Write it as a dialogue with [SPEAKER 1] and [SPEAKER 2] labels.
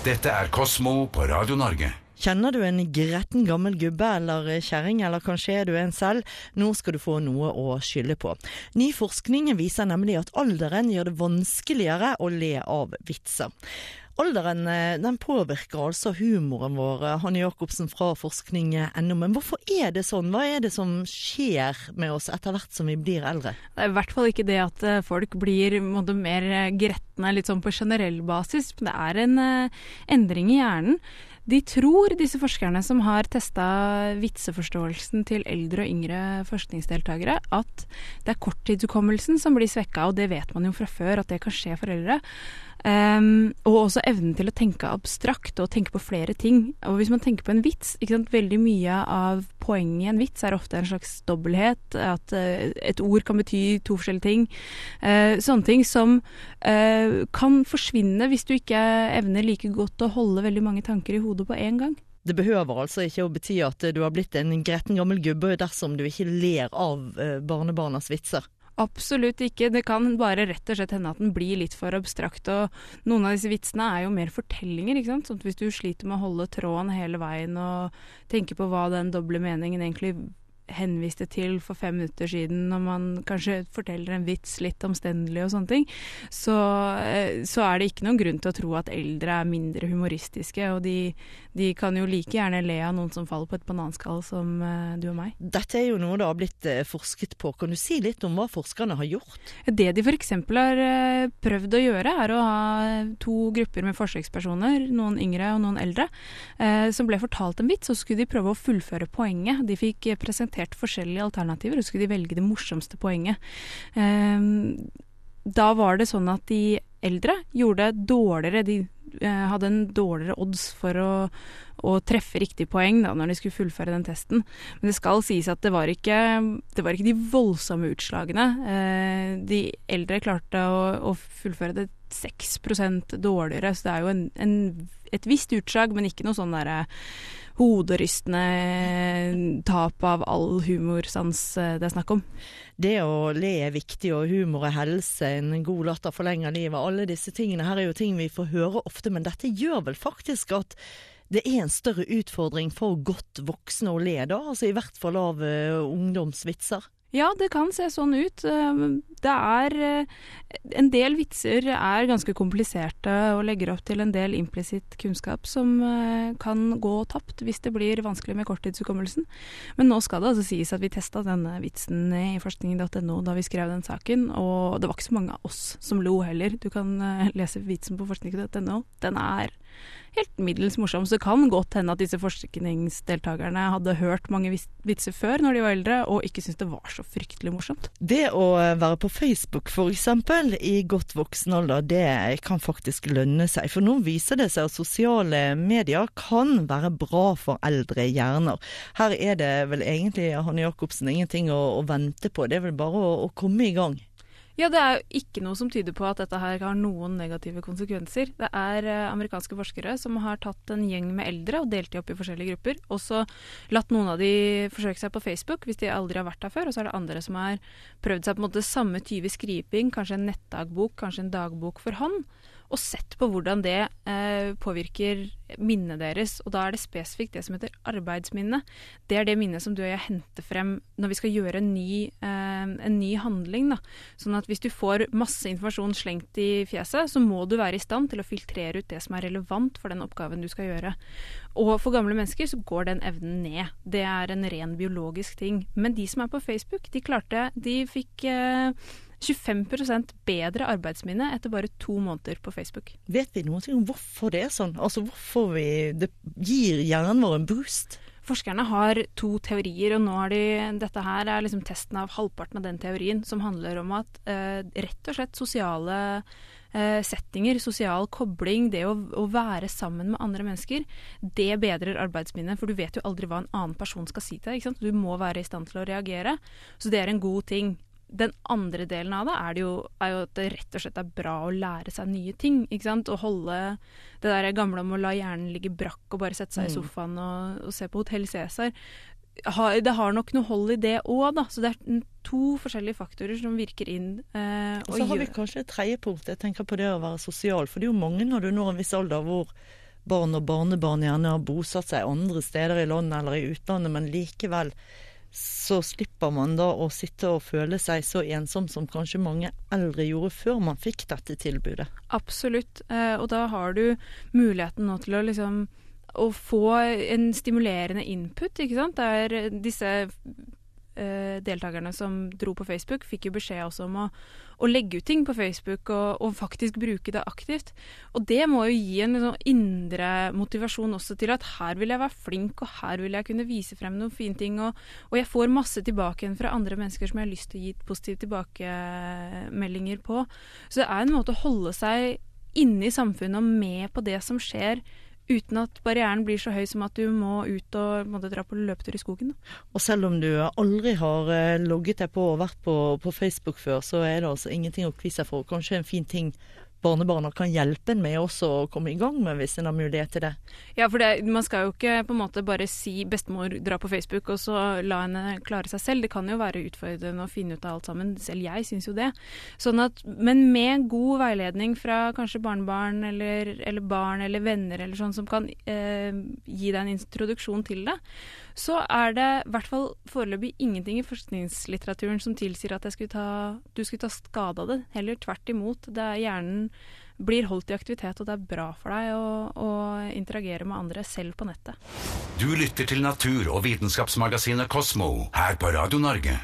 [SPEAKER 1] Dette er Kosmo på Radio Norge.
[SPEAKER 2] Kjenner du en gretten gammel gubbe eller kjerring, eller kanskje er du en selv? Nå skal du få noe å skylde på. Ny forskning viser nemlig at alderen gjør det vanskeligere å le av vitser. Alderen eh, den påvirker altså humoren vår, eh, Hanne Jacobsen fra forskning.no. Men hvorfor er det sånn? Hva er det som skjer med oss etter hvert som vi blir eldre?
[SPEAKER 3] Det er i hvert fall ikke det at eh, folk blir måtte, mer gretne litt sånn på generell basis. Men det er en endring i hjernen. De tror, disse forskerne som har testa vitseforståelsen til eldre og yngre forskningsdeltakere, at det er korttidshukommelsen som blir svekka, og det vet man jo fra før at det kan skje for eldre. Um, og også evnen til å tenke abstrakt og tenke på flere ting. Og hvis man tenker på en vits Veldig mye av poenget i en vits er ofte en slags dobbelthet. At uh, et ord kan bety to forskjellige ting. Uh, sånne ting som uh, kan forsvinne hvis du ikke evner like godt å holde veldig mange tanker i hodet på én gang.
[SPEAKER 2] Det behøver altså ikke å bety at du har blitt en gretten gammel gubbe dersom du ikke ler av barnebarnas vitser.
[SPEAKER 3] Absolutt ikke. Det kan bare rett og slett hende at den blir litt for abstrakt. Og noen av disse vitsene er jo mer fortellinger. ikke sant? Sånn at hvis du sliter med å holde tråden hele veien og tenke på hva den doble meningen egentlig henviste til for fem minutter siden, når man kanskje forteller en vits litt omstendelig og sånne ting, så, eh, så, er det ikke noen grunn til å tro at eldre er mindre humoristiske. Og de, de kan jo like gjerne le av noen som faller på et bananskall som uh, du og meg.
[SPEAKER 2] Dette er jo noe det har blitt uh, forsket på. Kan du si litt om hva forskerne har gjort?
[SPEAKER 3] Det de f.eks. har prøvd å gjøre, er å ha to grupper med forsøkspersoner, noen yngre og noen eldre, som ble fortalt en vits, så skulle de prøve å fullføre poenget. De fikk presentert presentert forskjellige alternativer, og så skulle de velge det morsomste poenget. Ehm, da var det sånn at de eldre gjorde dårligere De eh, hadde en dårligere odds for å, å treffe riktig poeng da, når de skulle fullføre den testen. Men det skal sies at det var ikke, det var ikke de voldsomme utslagene. Eh, de eldre klarte å, å fullføre det 6% dårligere, så det er jo en, en, et visst utslag, men ikke noe sånn derre hoderystende tap av all humorsans eh, det er snakk om.
[SPEAKER 2] Det å le er viktig, og humor er helse, en god latter forlenger livet. Alle disse tingene her er jo ting vi får høre ofte, men dette gjør vel faktisk at det er en større utfordring for godt voksne å le, da? Altså i hvert fall av uh, ungdomsvitser?
[SPEAKER 3] Ja, det kan se sånn ut. Eh, det er eh, En del vitser er ganske kompliserte og legger opp til en del implisitt kunnskap som kan gå tapt hvis det blir vanskelig med korttidshukommelsen. Men nå skal det altså sies at vi testa denne vitsen i forskning.no da vi skrev den saken, og det var ikke så mange av oss som lo heller. Du kan lese vitsen på forskning.no. Den er helt middels morsom. Så det kan godt hende at disse forskningsdeltakerne hadde hørt mange vitser før når de var eldre, og ikke syntes det var så fryktelig morsomt.
[SPEAKER 2] Det å være på Facebook f.eks. i godt voksen alder, det kan faktisk lønne seg. For nå viser det seg at sosiale medier kan være bra for eldre hjerner. Her er det vel egentlig, Hanne Jacobsen, ingenting å, å vente på. Det er vel bare å, å komme i gang.
[SPEAKER 3] Ja, det er jo ikke noe som tyder på at dette her har noen negative konsekvenser. Det er eh, amerikanske forskere som har tatt en gjeng med eldre og delt de opp i forskjellige grupper. Og så latt noen av de forsøke seg på Facebook hvis de aldri har vært der før. Og så er det andre som har prøvd seg på en måte samme type skriving, kanskje en nettdagbok, kanskje en dagbok for hånd og sett på hvordan det eh, påvirker minnet deres. Og da er det spesifikt det som heter arbeidsminne. Det er det minnet som du og jeg henter frem når vi skal gjøre en ny, eh, en ny handling. Da. Sånn at hvis du får masse informasjon slengt i fjeset, så må du være i stand til å filtrere ut det som er relevant for den oppgaven du skal gjøre. Og for gamle mennesker så går den evnen ned. Det er en ren biologisk ting. Men de som er på Facebook, de klarte De fikk eh, 25% bedre arbeidsminne etter bare to måneder på Facebook.
[SPEAKER 2] Vet vi noe om hvorfor det er sånn? Altså hvorfor vi, det gir hjernen vår en boost?
[SPEAKER 3] Forskerne har to teorier, og nå har de, dette her er liksom testen av halvparten av den teorien, som handler om at eh, rett og slett sosiale eh, settinger, sosial kobling, det å, å, være sammen med andre mennesker, det bedrer arbeidsminnet. For du vet jo aldri hva en annen person skal si til deg. Du må være i stand til å reagere. Så det er en god ting den andre delen av det er, det jo, er, jo, at det rett og slett er bra å lære seg nye ting. ikke sant? Å holde det der gamle om å la hjernen ligge brakk og bare sette seg mm. i sofaen og, og, se på Hotell Cæsar. det har nok noe hold i det òg, da. Så det er to forskjellige faktorer som virker inn.
[SPEAKER 2] Eh, og så har vi kanskje et tredje punkt. Jeg tenker på det å være sosial. For det er jo mange når du når en viss alder hvor barn og barnebarn gjerne har bosatt seg andre steder i landet eller i utlandet, men likevel så slipper man da å sitte og føle seg så ensom som kanskje mange eldre gjorde før man fikk dette tilbudet.
[SPEAKER 3] Absolutt. Eh, og da har du muligheten nå til å liksom å få en stimulerende input, ikke sant. Der disse deltakerne som dro på Facebook, fikk jo beskjed også om å, å legge ut ting på Facebook og, og, faktisk bruke det aktivt. Og det må jo gi en liksom, indre motivasjon også til at her vil jeg være flink, og her vil jeg kunne vise frem noen fine ting. Og, og jeg får masse tilbake igjen fra andre mennesker som jeg har lyst til å gi positive tilbakemeldinger på. Så det er en måte å holde seg inne i samfunnet og med på det som skjer uten at barrieren blir så høy som at du må ut og måtte dra på løpetur i skogen.
[SPEAKER 2] Og selv om du aldri har eh, logget deg på og vært på, på Facebook før, så er det altså ingenting å kvise for. Kanskje en fin ting barnebarna kan hjelpe en med også å komme i gang med, hvis en har mulighet til det.
[SPEAKER 3] Ja, for det, man skal jo ikke på en måte bare si 'bestemor dra på Facebook' og så la henne klare seg selv. Det kan jo være utfordrende å finne ut av alt sammen. Selv jeg syns jo det. Sånn at, men med god veiledning fra kanskje barnebarn eller, eller barn eller venner eller sånn som kan eh, gi deg en introduksjon til det, så er det i hvert fall foreløpig ingenting i forskningslitteraturen som tilsier at skulle ta, du skulle ta skade av det. Heller tvert imot. Er hjernen blir holdt i aktivitet, og det er bra for deg å, å interagere med andre selv på nettet.
[SPEAKER 1] Du lytter til natur- og vitenskapsmagasinet Kosmo her på Radio Norge.